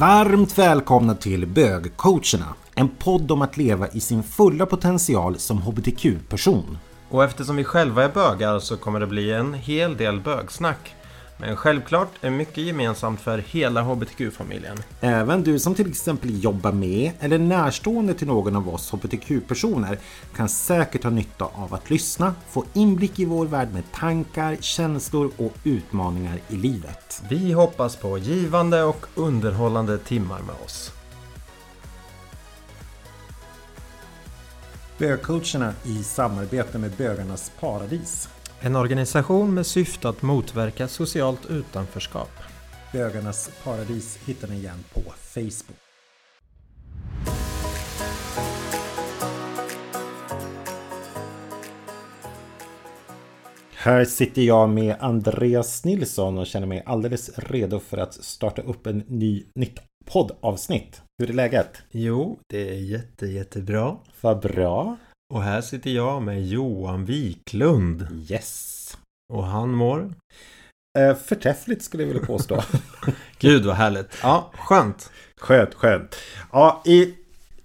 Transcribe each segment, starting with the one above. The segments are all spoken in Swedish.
Varmt välkomna till Bögcoacherna, en podd om att leva i sin fulla potential som hbtq-person. Och eftersom vi själva är bögar så kommer det bli en hel del bögsnack. Men självklart är mycket gemensamt för hela hbtq-familjen. Även du som till exempel jobbar med eller närstående till någon av oss hbtq-personer kan säkert ha nytta av att lyssna, få inblick i vår värld med tankar, känslor och utmaningar i livet. Vi hoppas på givande och underhållande timmar med oss. Bögcoacherna i samarbete med Bögarnas Paradis. En organisation med syfte att motverka socialt utanförskap. Bögarnas Paradis hittar ni igen på Facebook. Här sitter jag med Andreas Nilsson och känner mig alldeles redo för att starta upp en ny, nytt poddavsnitt. Hur är läget? Jo, det är jätte, jättebra. Vad bra. Och här sitter jag med Johan Wiklund. Yes. Och han mår? Eh, förträffligt skulle jag vilja påstå. Gud vad härligt. Ja, skönt. Skönt, skönt. Ja, i,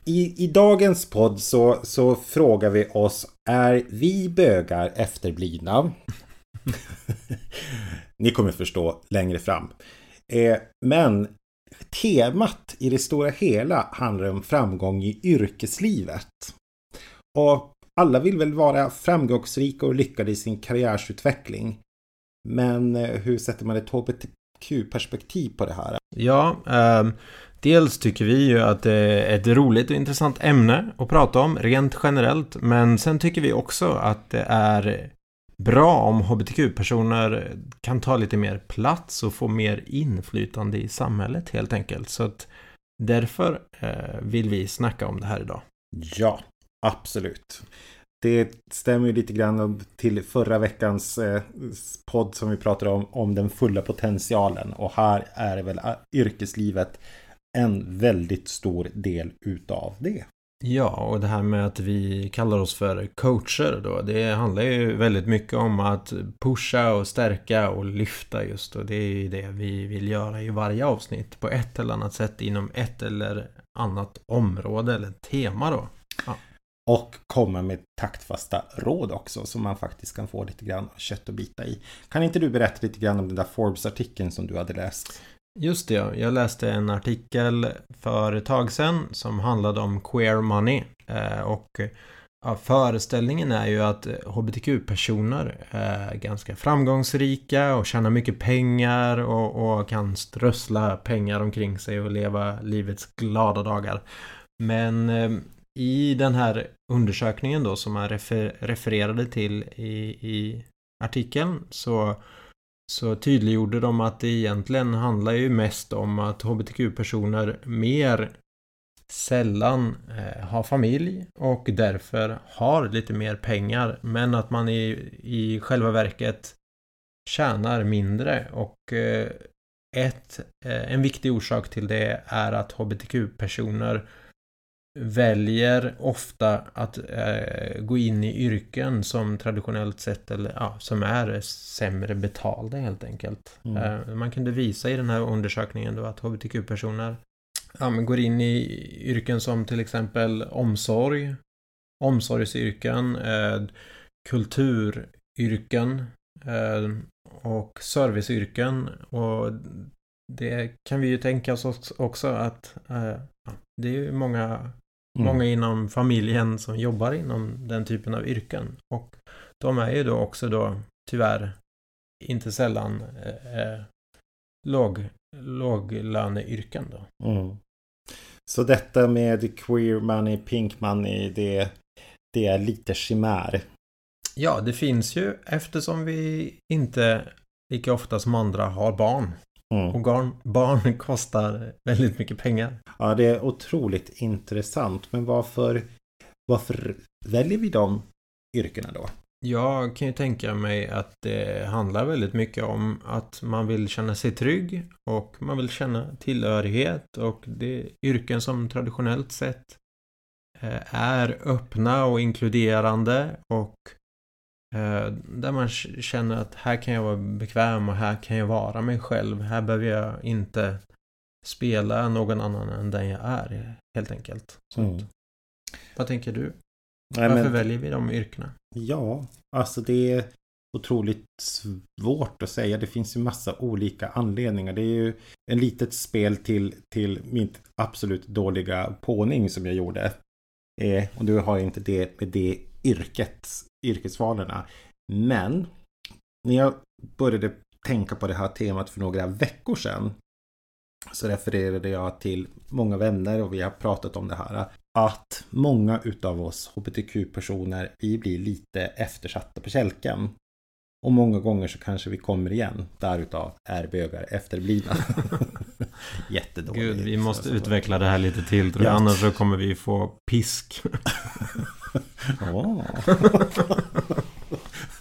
i, i dagens podd så, så frågar vi oss Är vi bögar efterblivna? Ni kommer förstå längre fram. Eh, men temat i det stora hela handlar om framgång i yrkeslivet. Och alla vill väl vara framgångsrika och lyckade i sin karriärsutveckling. Men eh, hur sätter man ett hbtq-perspektiv på det här? Ja, eh, dels tycker vi ju att det är ett roligt och intressant ämne att prata om rent generellt. Men sen tycker vi också att det är bra om hbtq-personer kan ta lite mer plats och få mer inflytande i samhället helt enkelt. Så att därför eh, vill vi snacka om det här idag. Ja, absolut. Det stämmer ju lite grann till förra veckans eh, podd som vi pratade om, om den fulla potentialen. Och här är väl yrkeslivet en väldigt stor del utav det. Ja, och det här med att vi kallar oss för coacher då. Det handlar ju väldigt mycket om att pusha och stärka och lyfta just. Och det är ju det vi vill göra i varje avsnitt på ett eller annat sätt inom ett eller annat område eller tema då. Ja. Och komma med taktfasta råd också som man faktiskt kan få lite grann kött att bita i. Kan inte du berätta lite grann om den där Forbes-artikeln som du hade läst? Just det, jag läste en artikel för ett tag sedan som handlade om queer money. Eh, och ja, föreställningen är ju att hbtq-personer är ganska framgångsrika och tjänar mycket pengar och, och kan strössla pengar omkring sig och leva livets glada dagar. Men eh, i den här undersökningen då som man refer refererade till i, i artikeln så, så tydliggjorde de att det egentligen handlar ju mest om att hbtq-personer mer sällan eh, har familj och därför har lite mer pengar men att man i, i själva verket tjänar mindre och eh, ett, eh, en viktig orsak till det är att hbtq-personer väljer ofta att eh, gå in i yrken som traditionellt sett eller ja, som är sämre betalda helt enkelt. Mm. Eh, man kunde visa i den här undersökningen då att hbtq-personer ja, går in i yrken som till exempel omsorg, omsorgsyrken, eh, kulturyrken eh, och serviceyrken och det kan vi ju tänka oss också att eh, det är många Mm. Många inom familjen som jobbar inom den typen av yrken. Och de är ju då också då tyvärr inte sällan eh, eh låg, låglöneyrken då. Mm. Så detta med queer money, pink money, det, det är lite chimär. Ja, det finns ju eftersom vi inte lika ofta som andra har barn Mm. Och barn, barn kostar väldigt mycket pengar. Ja, det är otroligt intressant. Men varför, varför väljer vi de yrkena då? Jag kan ju tänka mig att det handlar väldigt mycket om att man vill känna sig trygg och man vill känna tillhörighet och det är yrken som traditionellt sett eh, är öppna och inkluderande och där man känner att här kan jag vara bekväm och här kan jag vara mig själv. Här behöver jag inte spela någon annan än den jag är helt enkelt. Mm. Vad tänker du? Nej, Varför men... väljer vi de yrkena? Ja, alltså det är otroligt svårt att säga. Det finns ju massa olika anledningar. Det är ju en litet spel till, till mitt absolut dåliga påning som jag gjorde. Eh, och du har inte det med det yrket, yrkesvalerna. Men när jag började tänka på det här temat för några veckor sedan så refererade jag till många vänner och vi har pratat om det här. Att många utav oss hbtq-personer, vi blir lite eftersatta på kälken. Och många gånger så kanske vi kommer igen. Därutav är bögar efterblivna. Jättedåligt. Gud, vi måste utveckla det här lite till tror jag. Annars så kommer vi få pisk.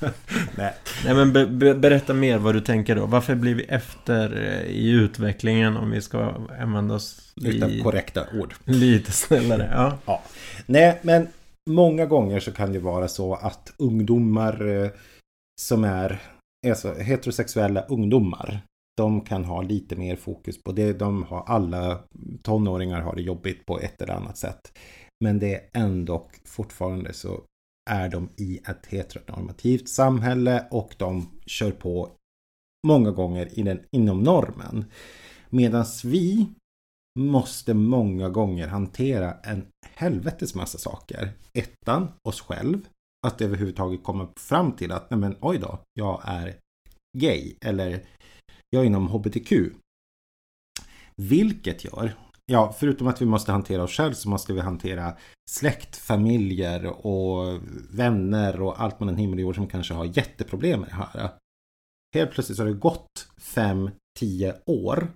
Nej. Nej men be, be, berätta mer vad du tänker då. Varför blir vi efter eh, i utvecklingen om vi ska använda oss i... korrekta ord. Lite snällare, ja. ja. Nej men många gånger så kan det vara så att ungdomar eh, som är alltså, heterosexuella ungdomar. De kan ha lite mer fokus på det. De har alla tonåringar har det jobbigt på ett eller annat sätt. Men det är ändå fortfarande så är de i ett heteronormativt samhälle och de kör på många gånger i den, inom normen. Medan vi måste många gånger hantera en helvetes massa saker. Ettan, oss själv. Att överhuvudtaget komma fram till att, nej men oj då, jag är gay. Eller jag inom HBTQ. Vilket gör ja, förutom att vi måste hantera oss själva så måste vi hantera släkt, familjer och vänner och allt mellan himmel och jord som kanske har jätteproblem med det här. Helt plötsligt så har det gått 5-10 år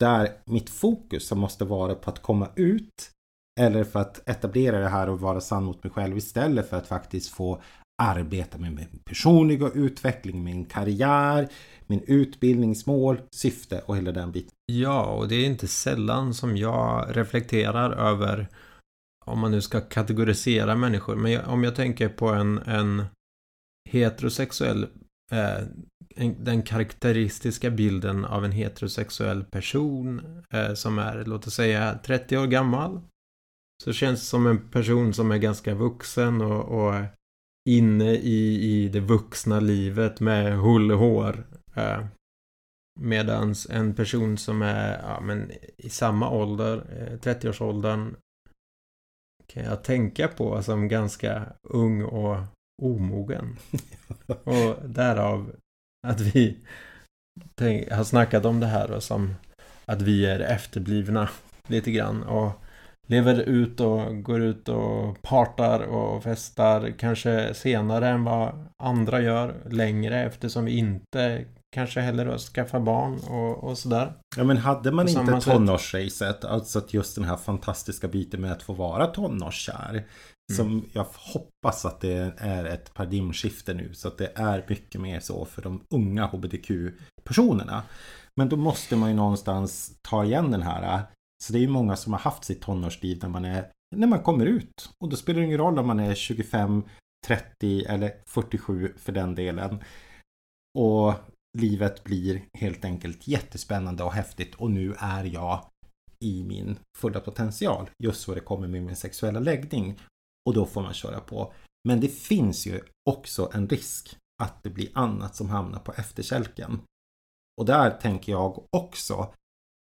där mitt fokus måste vara på att komma ut eller för att etablera det här och vara sann mot mig själv istället för att faktiskt få arbeta med min personliga utveckling, min karriär, min utbildningsmål, syfte och hela den biten. Ja, och det är inte sällan som jag reflekterar över om man nu ska kategorisera människor. Men jag, om jag tänker på en, en heterosexuell eh, en, den karaktäristiska bilden av en heterosexuell person eh, som är, låt oss säga, 30 år gammal. Så känns det som en person som är ganska vuxen och, och inne i, i det vuxna livet med hull och hår. Eh, medans en person som är ja, men i samma ålder, 30-årsåldern, eh, kan jag tänka på som ganska ung och omogen. och därav att vi tänk, har snackat om det här och som att vi är efterblivna lite grann. Och lever ut och går ut och partar och festar kanske senare än vad andra gör längre eftersom vi inte kanske heller då skaffar barn och, och sådär. Ja men hade man inte tonårsracet, alltså att just den här fantastiska biten med att få vara tonårskär. Mm. Som jag hoppas att det är ett paradigmskifte nu så att det är mycket mer så för de unga hbtq-personerna. Men då måste man ju någonstans ta igen den här så det är ju många som har haft sitt tonårsliv när man, är, när man kommer ut. Och då spelar det ingen roll om man är 25, 30 eller 47 för den delen. Och livet blir helt enkelt jättespännande och häftigt och nu är jag i min fulla potential. Just vad det kommer med min sexuella läggning. Och då får man köra på. Men det finns ju också en risk att det blir annat som hamnar på efterkälken. Och där tänker jag också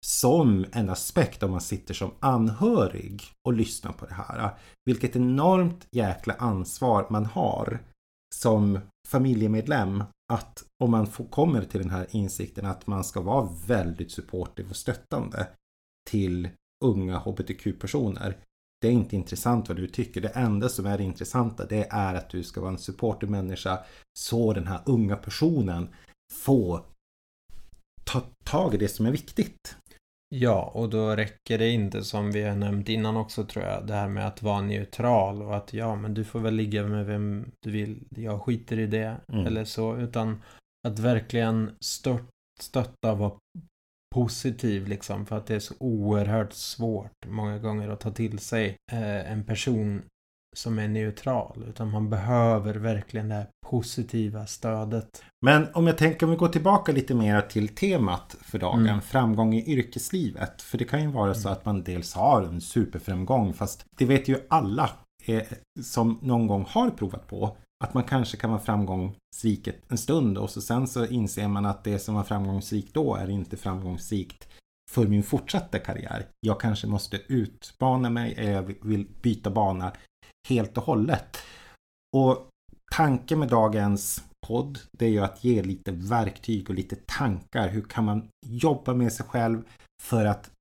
som en aspekt om man sitter som anhörig och lyssnar på det här. Vilket enormt jäkla ansvar man har som familjemedlem att om man får, kommer till den här insikten att man ska vara väldigt supportive och stöttande till unga hbtq-personer. Det är inte intressant vad du tycker. Det enda som är det intressanta det är att du ska vara en supportive människa så den här unga personen får ta tag i det som är viktigt. Ja, och då räcker det inte som vi har nämnt innan också tror jag. Det här med att vara neutral och att ja, men du får väl ligga med vem du vill. Jag skiter i det. Mm. Eller så. Utan att verkligen stört, stötta och vara positiv liksom. För att det är så oerhört svårt många gånger att ta till sig eh, en person som är neutral. Utan man behöver verkligen det här positiva stödet. Men om jag tänker om vi går tillbaka lite mer till temat för dagen. Mm. Framgång i yrkeslivet. För det kan ju vara så att man dels har en superframgång. Fast det vet ju alla eh, som någon gång har provat på. Att man kanske kan vara framgångsrik en stund och så sen så inser man att det som var framgångsrikt då är inte framgångsrikt för min fortsatta karriär. Jag kanske måste utbana mig eller jag vill byta bana helt och hållet. Och tanken med dagens podd det är ju att ge lite verktyg och lite tankar. Hur kan man jobba med sig själv för att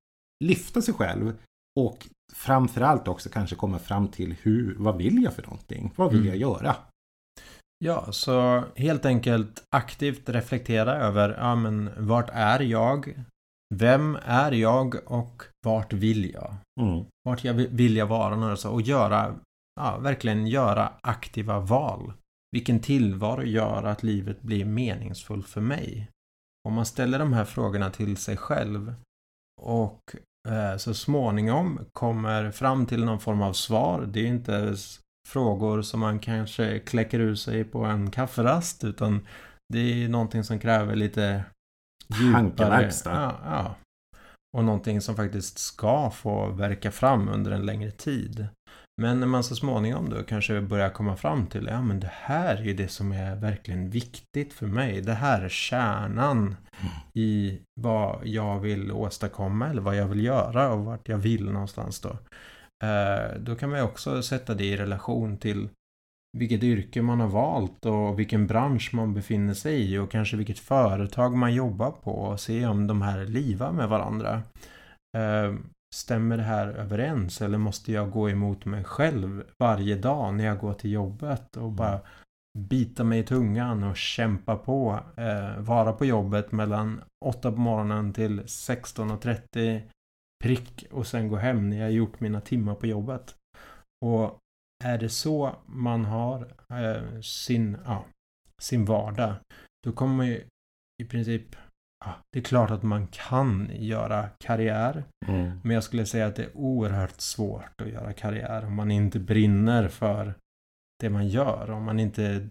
lyfta sig själv och framförallt också kanske komma fram till hur, vad vill jag för någonting? Vad vill mm. jag göra? Ja, så helt enkelt aktivt reflektera över, ja men vart är jag? Vem är jag och vart vill jag? Mm. Vart jag vill jag vara och göra, ja, verkligen göra aktiva val. Vilken tillvaro gör att livet blir meningsfullt för mig? Om man ställer de här frågorna till sig själv och eh, så småningom kommer fram till någon form av svar. Det är inte frågor som man kanske kläcker ur sig på en kafferast utan det är någonting som kräver lite djupare. Ja, ja. Och någonting som faktiskt ska få verka fram under en längre tid. Men när man så småningom då kanske börjar komma fram till ja men det här är ju det som är verkligen viktigt för mig. Det här är kärnan i vad jag vill åstadkomma eller vad jag vill göra och vart jag vill någonstans då. Eh, då kan man ju också sätta det i relation till vilket yrke man har valt och vilken bransch man befinner sig i och kanske vilket företag man jobbar på och se om de här livar med varandra. Eh, Stämmer det här överens eller måste jag gå emot mig själv varje dag när jag går till jobbet och mm. bara bita mig i tungan och kämpa på. Eh, vara på jobbet mellan 8 på morgonen till 16.30 prick och sen gå hem när jag gjort mina timmar på jobbet. Och är det så man har eh, sin, ja, sin vardag, då kommer man ju i princip det är klart att man kan göra karriär. Mm. Men jag skulle säga att det är oerhört svårt att göra karriär om man inte brinner för det man gör. Om man inte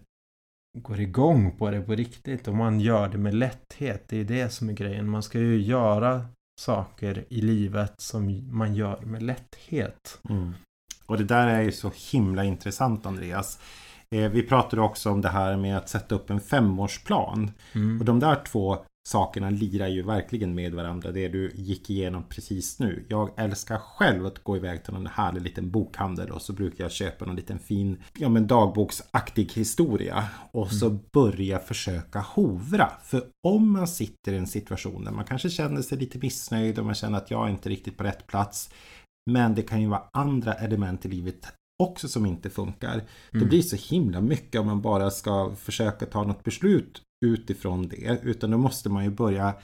går igång på det på riktigt. Om man gör det med lätthet. Det är det som är grejen. Man ska ju göra saker i livet som man gör med lätthet. Mm. Och det där är ju så himla intressant Andreas. Eh, vi pratade också om det här med att sätta upp en femårsplan. Mm. Och de där två sakerna lirar ju verkligen med varandra. Det du gick igenom precis nu. Jag älskar själv att gå iväg till någon härlig liten bokhandel och så brukar jag köpa någon liten fin ja, men dagboksaktig historia. Och så mm. börja försöka hovra. För om man sitter i en situation där man kanske känner sig lite missnöjd och man känner att jag är inte riktigt på rätt plats. Men det kan ju vara andra element i livet också som inte funkar. Mm. Det blir så himla mycket om man bara ska försöka ta något beslut utifrån det. Utan då måste man ju börja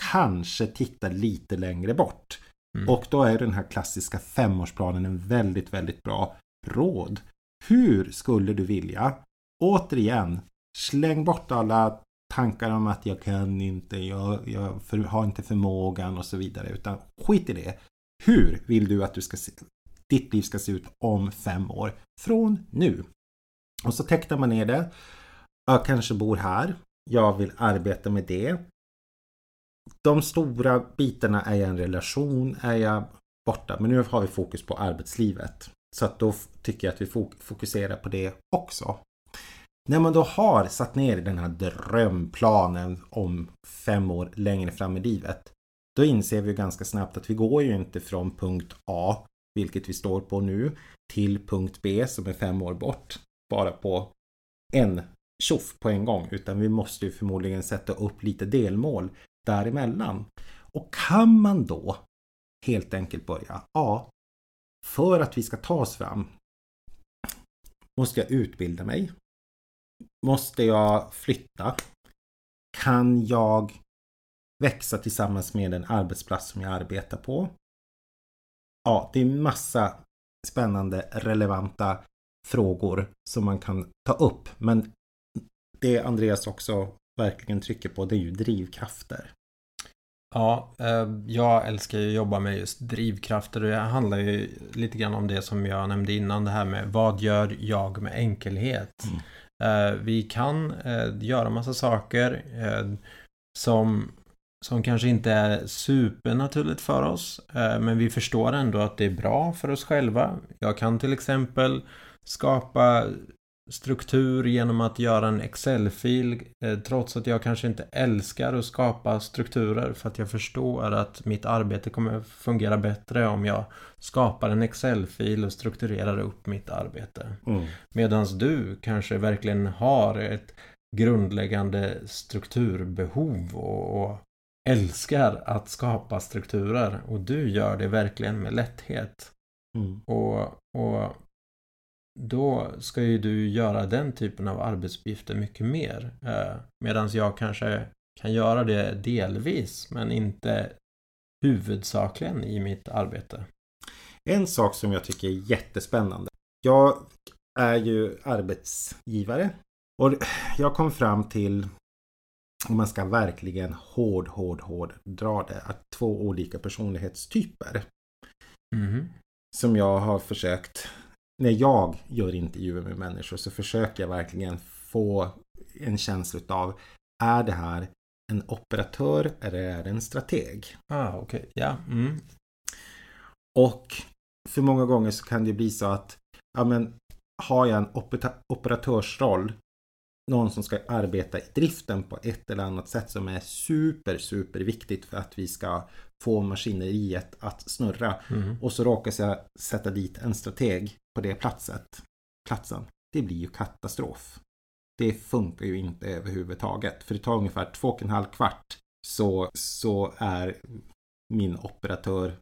kanske titta lite längre bort. Mm. Och då är den här klassiska femårsplanen en väldigt, väldigt bra råd. Hur skulle du vilja? Återigen, släng bort alla tankar om att jag kan inte, jag, jag för, har inte förmågan och så vidare. Utan skit i det. Hur vill du att du ska se, ditt liv ska se ut om fem år? Från nu. Och så tecknar man ner det. Jag kanske bor här. Jag vill arbeta med det. De stora bitarna är jag en relation, är jag borta. Men nu har vi fokus på arbetslivet. Så att då tycker jag att vi fokuserar på det också. När man då har satt ner den här drömplanen om fem år längre fram i livet. Då inser vi ganska snabbt att vi går ju inte från punkt A, vilket vi står på nu, till punkt B som är fem år bort. Bara på en tjoff på en gång utan vi måste ju förmodligen sätta upp lite delmål däremellan. Och kan man då helt enkelt börja? Ja, för att vi ska ta oss fram måste jag utbilda mig. Måste jag flytta? Kan jag växa tillsammans med den arbetsplats som jag arbetar på? Ja, det är massa spännande relevanta frågor som man kan ta upp. Men det Andreas också verkligen trycker på det är ju drivkrafter. Ja, eh, jag älskar ju att jobba med just drivkrafter och det handlar ju lite grann om det som jag nämnde innan, det här med vad gör jag med enkelhet? Mm. Eh, vi kan eh, göra massa saker som, som kanske inte är supernaturligt för oss, men vi förstår ändå att det är bra för oss själva. Jag kan till exempel skapa struktur genom att göra en Excel-fil eh, trots att jag kanske inte älskar att skapa strukturer för att jag förstår att mitt arbete kommer fungera bättre om jag skapar en Excel-fil och strukturerar upp mitt arbete. Mm. Medan du kanske verkligen har ett grundläggande strukturbehov och, och älskar att skapa strukturer och du gör det verkligen med lätthet. Mm. Och, och då ska ju du göra den typen av arbetsuppgifter mycket mer. Eh, Medan jag kanske kan göra det delvis men inte huvudsakligen i mitt arbete. En sak som jag tycker är jättespännande. Jag är ju arbetsgivare och jag kom fram till om man ska verkligen hård, hård, hård dra det, att två olika personlighetstyper. Mm. Som jag har försökt när jag gör intervjuer med människor så försöker jag verkligen få en känsla av är det här en operatör eller är det en strateg? Ah, okej. Okay. Ja. Mm. Och för många gånger så kan det bli så att ja, men, har jag en operatörsroll någon som ska arbeta i driften på ett eller annat sätt som är super, super viktigt för att vi ska få maskineriet att snurra. Mm. Och så råkar jag sätta dit en strateg på det platset, platsen. Det blir ju katastrof. Det funkar ju inte överhuvudtaget. För det tar ungefär två och en halv kvart så, så är min operatör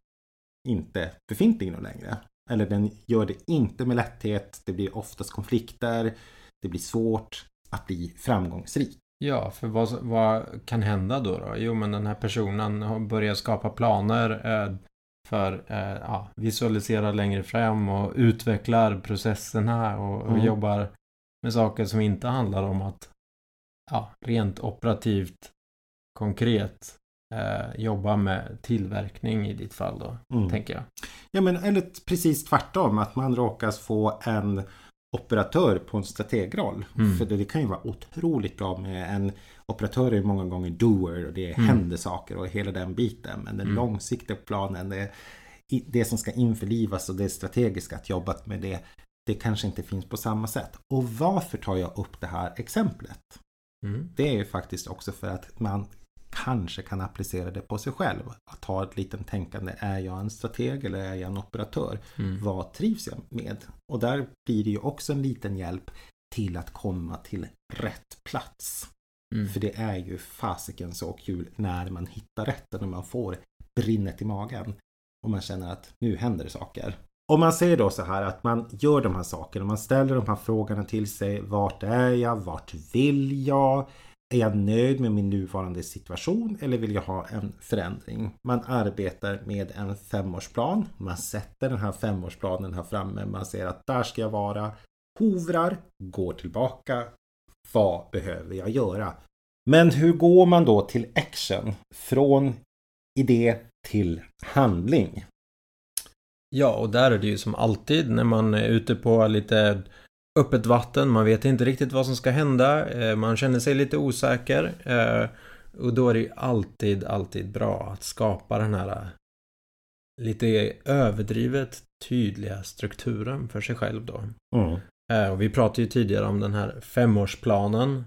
inte befintlig någon längre. Eller den gör det inte med lätthet. Det blir oftast konflikter. Det blir svårt att bli framgångsrik. Ja, för vad, vad kan hända då, då? Jo, men den här personen börjar skapa planer eh, för eh, ja, visualisera längre fram och utvecklar processerna och, och mm. jobbar med saker som inte handlar om att ja, rent operativt konkret eh, jobba med tillverkning i ditt fall då, mm. tänker jag. Ja, men eller precis tvärtom, att man råkas få en operatör på en strategroll. Mm. För det, det, kan ju vara otroligt bra med en operatör är många gånger doer och det mm. händer saker och hela den biten. Men den mm. långsiktiga planen, det, det som ska införlivas och det strategiska att jobba med det, det kanske inte finns på samma sätt. Och varför tar jag upp det här exemplet? Mm. Det är ju faktiskt också för att man kanske kan applicera det på sig själv. Att ha ett litet tänkande. Är jag en strateg eller är jag en operatör? Mm. Vad trivs jag med? Och där blir det ju också en liten hjälp till att komma till rätt plats. Mm. För det är ju fasiken så kul när man hittar rätt när man får brinnet i magen. Och man känner att nu händer det saker. Om man säger då så här att man gör de här sakerna, man ställer de här frågorna till sig. Vart är jag? Vart vill jag? Är jag nöjd med min nuvarande situation eller vill jag ha en förändring? Man arbetar med en femårsplan. Man sätter den här femårsplanen här framme. Man ser att där ska jag vara. Hovrar, går tillbaka. Vad behöver jag göra? Men hur går man då till action? Från idé till handling? Ja, och där är det ju som alltid när man är ute på lite öppet vatten. Man vet inte riktigt vad som ska hända. Eh, man känner sig lite osäker. Eh, och då är det ju alltid, alltid bra att skapa den här eh, lite överdrivet tydliga strukturen för sig själv då. Mm. Och vi pratade ju tidigare om den här femårsplanen.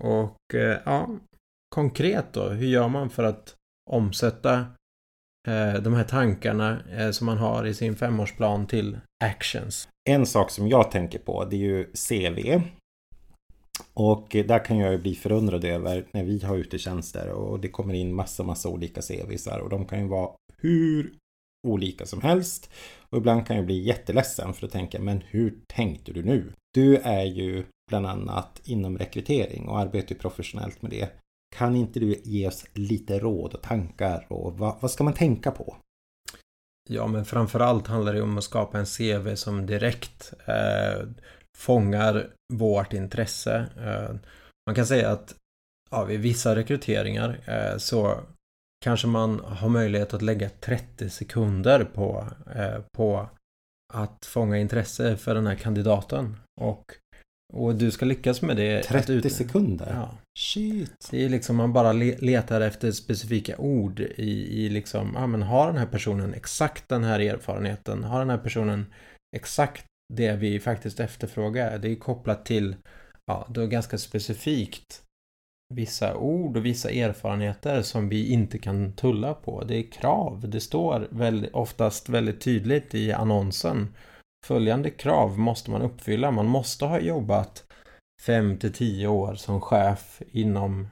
Och ja, konkret då, hur gör man för att omsätta de här tankarna som man har i sin femårsplan till actions? En sak som jag tänker på det är ju CV. Och där kan jag ju bli förundrad över när vi har utetjänster och det kommer in massa, massa olika CVsar och de kan ju vara hur olika som helst. Och ibland kan jag bli jätteledsen för att tänka, men hur tänkte du nu? Du är ju bland annat inom rekrytering och arbetar professionellt med det. Kan inte du ge oss lite råd och tankar och vad, vad ska man tänka på? Ja, men framförallt handlar det om att skapa en CV som direkt eh, fångar vårt intresse. Eh, man kan säga att ja, vid vissa rekryteringar eh, så kanske man har möjlighet att lägga 30 sekunder på, eh, på att fånga intresse för den här kandidaten. Och, och du ska lyckas med det. 30 ut... sekunder? Ja. Shit. Det är liksom man bara letar efter specifika ord i, i liksom, ja men har den här personen exakt den här erfarenheten? Har den här personen exakt det vi faktiskt efterfrågar? Det är kopplat till, ja, då ganska specifikt vissa ord och vissa erfarenheter som vi inte kan tulla på. Det är krav. Det står väldigt, oftast väldigt tydligt i annonsen. Följande krav måste man uppfylla. Man måste ha jobbat 5 till 10 år som chef inom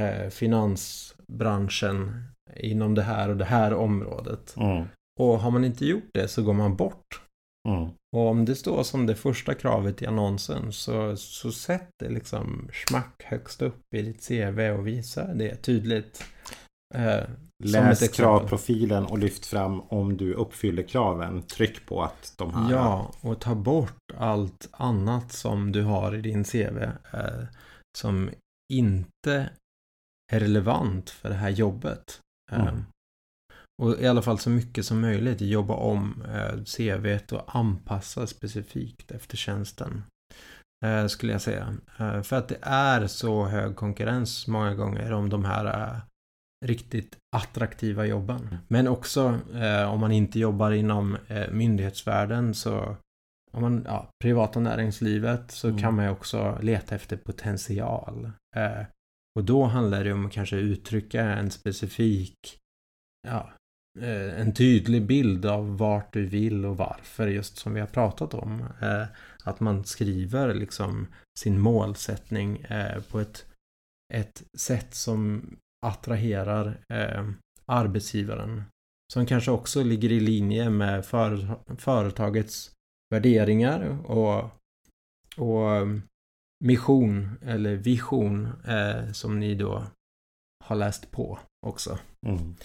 eh, finansbranschen inom det här och det här området. Mm. Och har man inte gjort det så går man bort. Mm. Och om det står som det första kravet i annonsen så, så sätt det liksom smack högst upp i ditt CV och visa det tydligt. Eh, Läs kravprofilen och lyft fram om du uppfyller kraven. Tryck på att de här... Ja, och ta bort allt annat som du har i din CV eh, som inte är relevant för det här jobbet. Eh, mm. Och i alla fall så mycket som möjligt jobba om eh, CVt och anpassa specifikt efter tjänsten. Eh, skulle jag säga. Eh, för att det är så hög konkurrens många gånger om de här eh, riktigt attraktiva jobben. Men också eh, om man inte jobbar inom eh, myndighetsvärlden så om man, ja, privata näringslivet så mm. kan man ju också leta efter potential. Eh, och då handlar det om att kanske uttrycka en specifik, ja, eh, en tydlig bild av vart du vill och varför, just som vi har pratat om. Eh, att man skriver liksom sin målsättning eh, på ett, ett sätt som attraherar eh, arbetsgivaren. Som kanske också ligger i linje med för, företagets värderingar och, och eh, mission eller vision eh, som ni då har läst på också. Mm.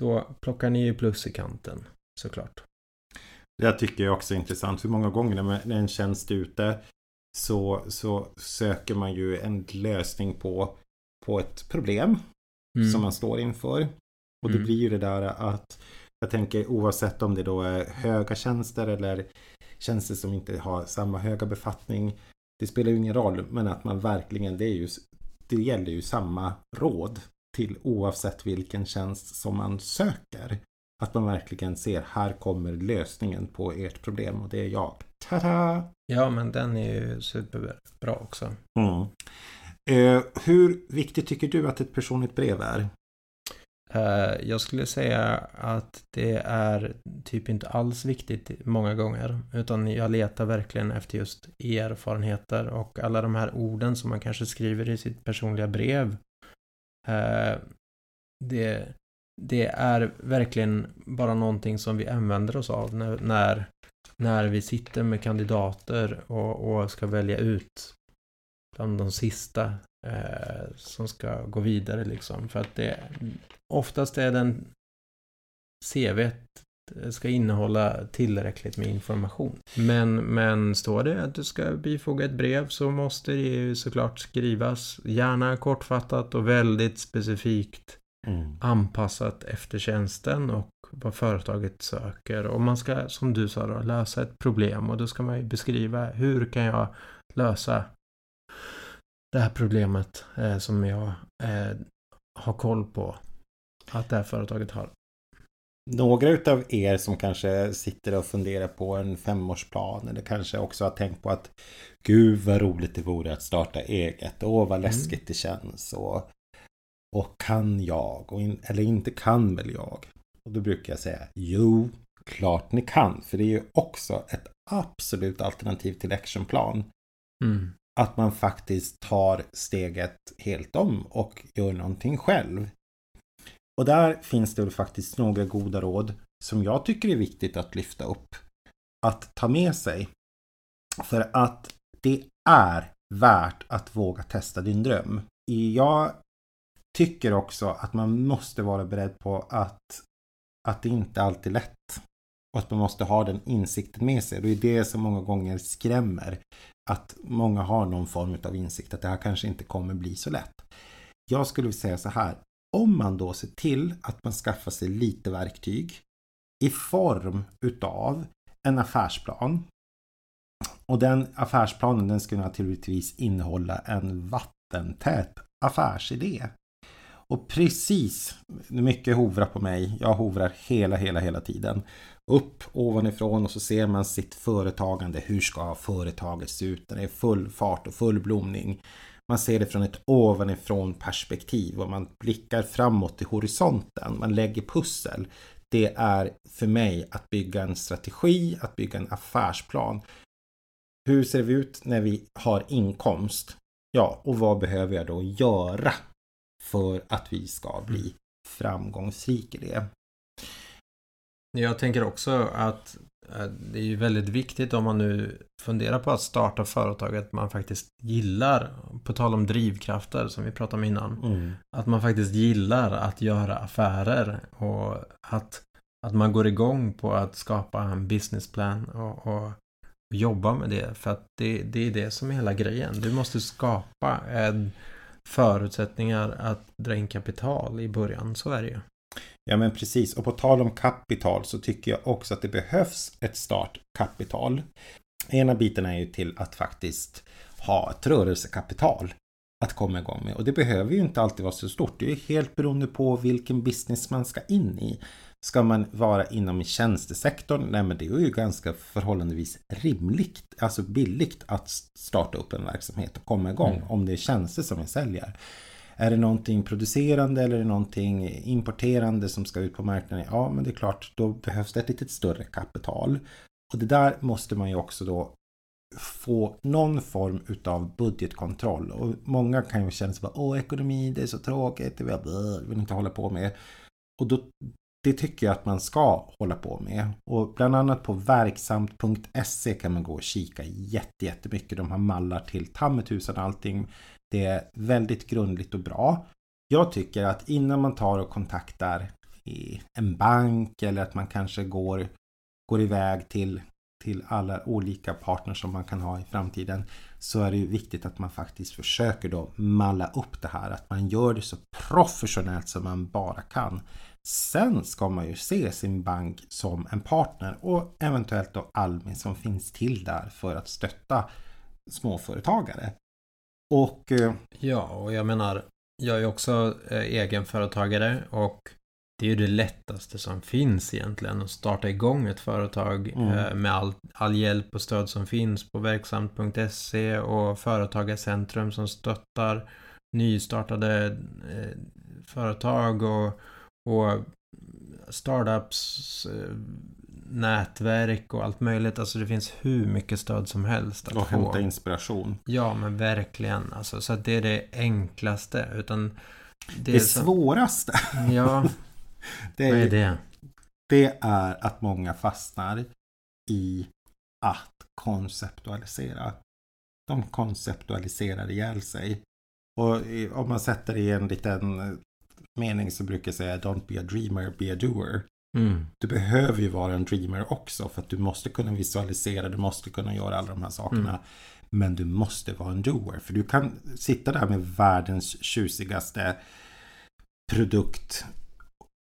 Då plockar ni ju plus i kanten såklart. Det tycker jag också är intressant. För många gånger när en tjänst är ute så, så söker man ju en lösning på, på ett problem mm. som man står inför. Och det mm. blir ju det där att jag tänker oavsett om det då är höga tjänster eller tjänster som inte har samma höga befattning. Det spelar ju ingen roll, men att man verkligen, det är ju, det gäller ju samma råd till oavsett vilken tjänst som man söker. Att man verkligen ser, här kommer lösningen på ert problem och det är jag. Tada! Ja, men den är ju superbra också. Mm. Eh, hur viktigt tycker du att ett personligt brev är? Eh, jag skulle säga att det är typ inte alls viktigt många gånger. Utan jag letar verkligen efter just erfarenheter och alla de här orden som man kanske skriver i sitt personliga brev. Eh, det, det är verkligen bara någonting som vi använder oss av när, när, när vi sitter med kandidater och, och ska välja ut bland de sista eh, som ska gå vidare liksom. För att det oftast är den CV ska innehålla tillräckligt med information. Men, men står det att du ska bifoga ett brev så måste det ju såklart skrivas gärna kortfattat och väldigt specifikt mm. anpassat efter tjänsten och vad företaget söker. Och man ska, som du sa då, lösa ett problem och då ska man ju beskriva hur kan jag lösa det här problemet eh, som jag eh, har koll på att det här företaget har. Några utav er som kanske sitter och funderar på en femårsplan eller kanske också har tänkt på att Gud vad roligt det vore att starta eget. Åh vad mm. läskigt mm. det känns. Och, och kan jag? Och in, eller inte kan väl jag? Och då brukar jag säga Jo, klart ni kan. För det är ju också ett absolut alternativ till actionplan. Mm att man faktiskt tar steget helt om och gör någonting själv. Och där finns det väl faktiskt några goda råd som jag tycker är viktigt att lyfta upp. Att ta med sig. För att det är värt att våga testa din dröm. Jag tycker också att man måste vara beredd på att, att det inte alltid är lätt. Och att man måste ha den insikten med sig. Det är det som många gånger skrämmer att många har någon form av insikt att det här kanske inte kommer bli så lätt. Jag skulle säga så här. om man då ser till att man skaffar sig lite verktyg i form utav en affärsplan. Och den affärsplanen den ska naturligtvis innehålla en vattentät affärsidé. Och precis, mycket hovrar på mig. Jag hovrar hela, hela, hela tiden. Upp ovanifrån och så ser man sitt företagande. Hur ska företaget se ut det är full fart och full blomning? Man ser det från ett ovanifrån perspektiv och man blickar framåt i horisonten. Man lägger pussel. Det är för mig att bygga en strategi, att bygga en affärsplan. Hur ser vi ut när vi har inkomst? Ja, och vad behöver jag då göra för att vi ska bli mm. framgångsrika i det? Jag tänker också att eh, det är ju väldigt viktigt om man nu funderar på att starta företaget man faktiskt gillar, på tal om drivkrafter som vi pratade om innan, mm. att man faktiskt gillar att göra affärer och att, att man går igång på att skapa en businessplan och, och jobba med det. För att det, det är det som är hela grejen. Du måste skapa en förutsättningar att dra in kapital i början. Så är det ju. Ja men precis och på tal om kapital så tycker jag också att det behövs ett startkapital. Ena biten är ju till att faktiskt ha ett rörelsekapital att komma igång med. Och det behöver ju inte alltid vara så stort. Det är helt beroende på vilken business man ska in i. Ska man vara inom tjänstesektorn? Nej men det är ju ganska förhållandevis rimligt, alltså billigt att starta upp en verksamhet och komma igång mm. om det är tjänster som vi säljer. Är det någonting producerande eller är det någonting importerande som ska ut på marknaden? Ja, men det är klart, då behövs det ett lite större kapital. Och det där måste man ju också då få någon form utav budgetkontroll. Och många kan ju känna sig bara, åh ekonomi, det är så tråkigt, det vill jag inte hålla på med. Och då, det tycker jag att man ska hålla på med. Och bland annat på verksamt.se kan man gå och kika jättemycket. De har mallar till tammetusan allting. Det är väldigt grundligt och bra. Jag tycker att innan man tar och kontaktar en bank eller att man kanske går, går iväg till, till alla olika partners som man kan ha i framtiden så är det ju viktigt att man faktiskt försöker då malla upp det här. Att man gör det så professionellt som man bara kan. Sen ska man ju se sin bank som en partner och eventuellt då Almi som finns till där för att stötta småföretagare. Och... Eh, ja, och jag menar, jag är också eh, egenföretagare och det är ju det lättaste som finns egentligen att starta igång ett företag mm. Eh, med all, all hjälp och stöd som finns på verksamt.se och Företagarcentrum som stöttar nystartade företag och, och startups nätverk och allt möjligt. Alltså det finns hur mycket stöd som helst. Att och få. hämta inspiration. Ja, men verkligen. Alltså, så att det är det enklaste. Utan det, det så... svåraste. Ja. det är, Vad är det? Det är att många fastnar i att konceptualisera. De konceptualiserar ihjäl sig. Och om man sätter det i en liten mening så brukar jag säga Don't be a dreamer, be a doer. Mm. Du behöver ju vara en dreamer också för att du måste kunna visualisera, du måste kunna göra alla de här sakerna. Mm. Men du måste vara en doer. För du kan sitta där med världens tjusigaste produkt.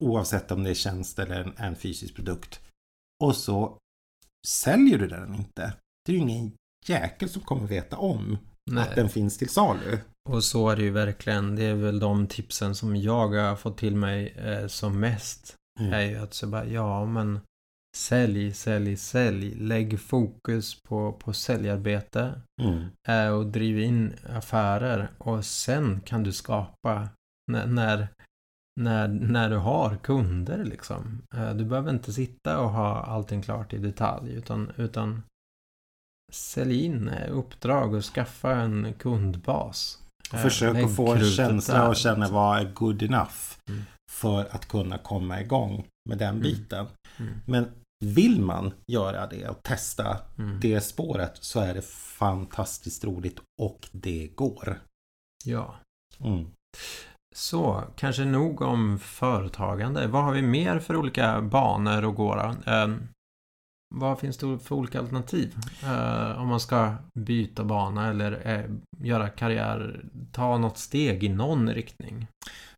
Oavsett om det är tjänst eller en, en fysisk produkt. Och så säljer du den inte. Det är ju ingen jäkel som kommer veta om Nej. att den finns till salu. Och så är det ju verkligen. Det är väl de tipsen som jag har fått till mig eh, som mest. Mm. Är ju att så bara, ja men sälj, sälj, sälj. Lägg fokus på, på säljarbete. Mm. Eh, och driv in affärer. Och sen kan du skapa när, när, när, när du har kunder liksom. Eh, du behöver inte sitta och ha allting klart i detalj. Utan, utan sälj in uppdrag och skaffa en kundbas. Försök att få en känsla och känna vad är good enough. Mm. För att kunna komma igång med den mm. biten. Mm. Men vill man göra det och testa mm. det spåret så är det fantastiskt roligt och det går. Ja. Mm. Så, kanske nog om företagande. Vad har vi mer för olika banor att gå? Um, vad finns det för olika alternativ? Uh, om man ska byta bana eller uh, göra karriär, ta något steg i någon riktning.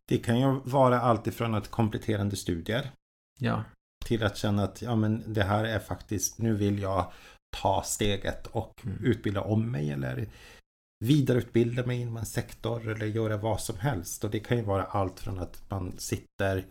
Det kan ju vara allt ifrån att kompletterande studier Ja. till att känna att ja, men det här är faktiskt, nu vill jag ta steget och Mm. utbilda om mig eller vidareutbilda mig inom en sektor eller göra vad som helst. Och det kan ju vara allt från att man sitter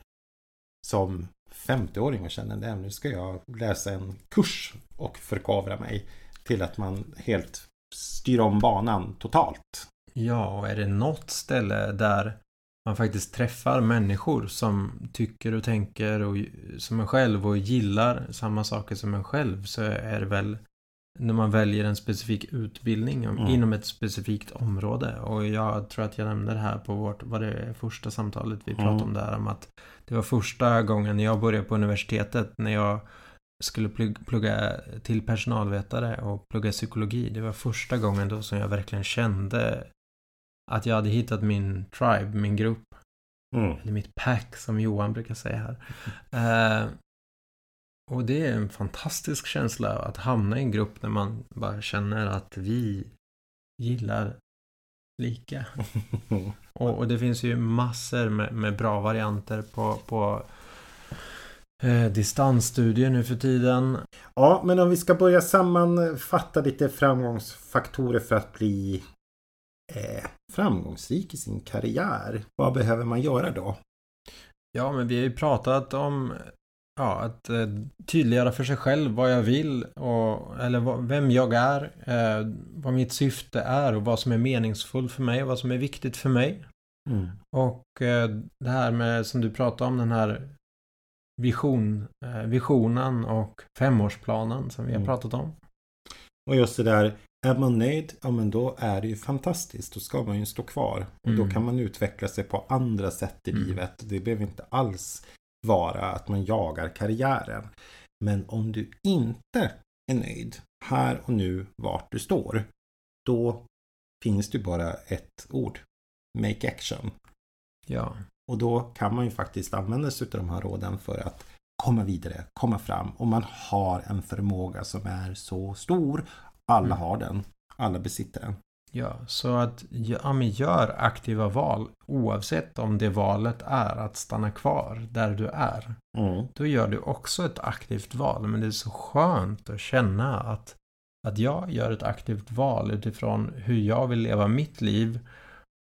som 50-åring och känner att nu ska jag läsa en kurs och förkovra mig till att man helt styr om banan totalt. Ja, och är det något ställe där man faktiskt träffar människor som tycker och tänker och, som en själv och gillar samma saker som en själv så är det väl när man väljer en specifik utbildning Mm. inom ett specifikt område. Och jag tror att jag nämnde det här på vårt, vad det första samtalet vi pratade Mm. om där om att det var första gången jag började på universitetet när jag skulle plugga till personalvetare och plugga psykologi. Det var första gången då som jag verkligen kände att jag hade hittat min tribe, min grupp, Mm. eller mitt pack som Johan brukar säga här. Eh, och det är en fantastisk känsla att hamna i en grupp där man bara känner att vi gillar lika. Och, och det finns ju massor med, med bra varianter på, på eh, distansstudier nu för tiden. Ja, men om vi ska börja sammanfatta lite framgångsfaktorer för att bli eh, framgångsrik i sin karriär. Vad behöver man göra då? Ja, men vi har ju pratat om ja, att eh, tydliggöra för sig själv vad jag vill och, eller vad, vem jag är, eh, vad mitt syfte är och vad som är meningsfullt för mig och vad som är viktigt för mig. Mm. Och eh, det här med som du pratade om den här vision, eh, visionen och femårsplanen som vi har Mm. pratat om. Och just det där, är man nöjd, ja men då är det ju fantastiskt. Då ska man ju stå kvar. Och då Mm. kan man utveckla sig på andra sätt i Mm. livet. Det behöver inte alls vara att man jagar karriären. Men om du inte är nöjd här och nu vart du står. Då finns det bara ett ord. Make action. Ja, Och då kan man ju faktiskt använda sig av de här råden för att komma vidare, komma fram. Och man har en förmåga som är så stor. Alla Mm. har den. Alla besitter den. ja, så att ja, men gör aktiva val oavsett om det valet är att stanna kvar där du är. Mm. då gör du också ett aktivt val. Men det är så skönt att känna att, att jag gör ett aktivt val utifrån hur jag vill leva mitt liv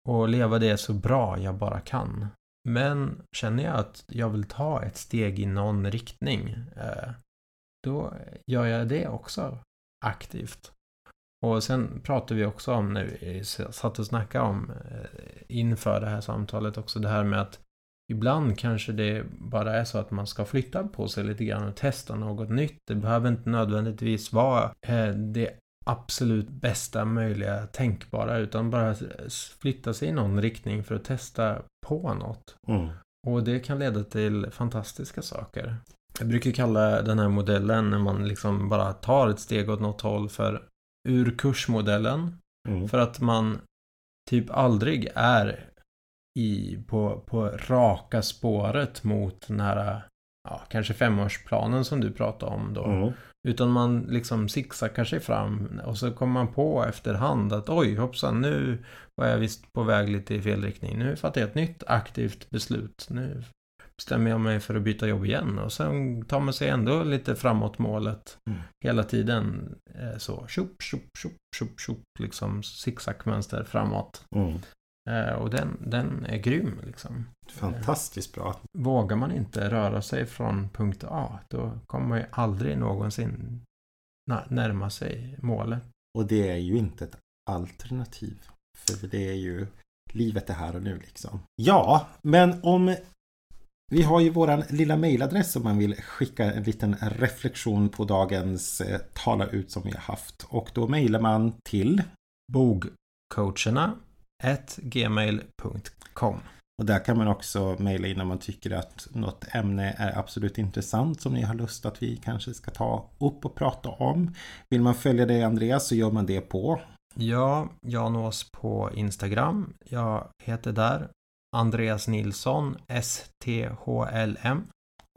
och leva det så bra jag bara kan. Men känner jag att jag vill ta ett steg i någon riktning, eh, då gör jag det också aktivt. Och sen pratar vi också om, vi satt och snackade om eh, inför det här samtalet också, det här med att Ibland kanske det bara är så att man ska flytta på sig lite grann och testa något nytt. Det behöver inte nödvändigtvis vara eh, det absolut bästa möjliga tänkbara utan bara flytta sig i någon riktning för att testa på något. Mm. Och det kan leda till fantastiska saker. Jag brukar kalla den här modellen när man liksom bara tar ett steg åt något håll för urkursmodellen. Mm. För att man typ aldrig är i, på, på raka spåret mot den här, ja, kanske femårsplanen som du pratade om då. Mm. Utan man liksom zigzaggar sig fram och så kommer man på efterhand att oj hoppsan nu var jag visst på väg lite i fel riktning. Nu fattar jag ett nytt aktivt beslut. Nu bestämmer jag mig för att byta jobb igen och sen tar man sig ändå lite framåt målet Mm. hela tiden. Eh, Så tjopp, tjopp, tjopp, tjopp, tjopp, liksom zigzagmönster framåt. Mm. Eh, Och den, den är grym liksom. Fantastiskt bra. Vågar man inte röra sig från punkt A, då kommer man ju aldrig någonsin närma sig målet. Och det är ju inte ett alternativ. För det är ju livet är här och nu liksom. Ja, men om vi har ju våran lilla mailadress om man vill skicka en liten reflektion på dagens eh, tala ut som vi har haft. Och då mailar man till Bogcoacherna gmail.com och där kan man också mejla in om man tycker att något ämne är absolut intressant som ni har lust att vi kanske ska ta upp och prata om. Vill man följa dig Andreas så gör man det på Ja, jag nås på Instagram. Jag heter där Andreas Nilsson, STHLM.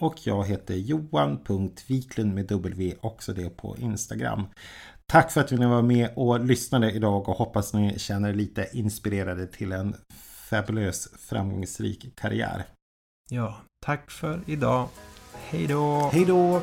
Och jag heter Johan.Wiklund med W också det på Instagram. Tack för att ni var med och lyssnade idag och hoppas ni känner er lite inspirerade till en fabulös framgångsrik karriär. Ja, tack för idag. Hej då! Hej då!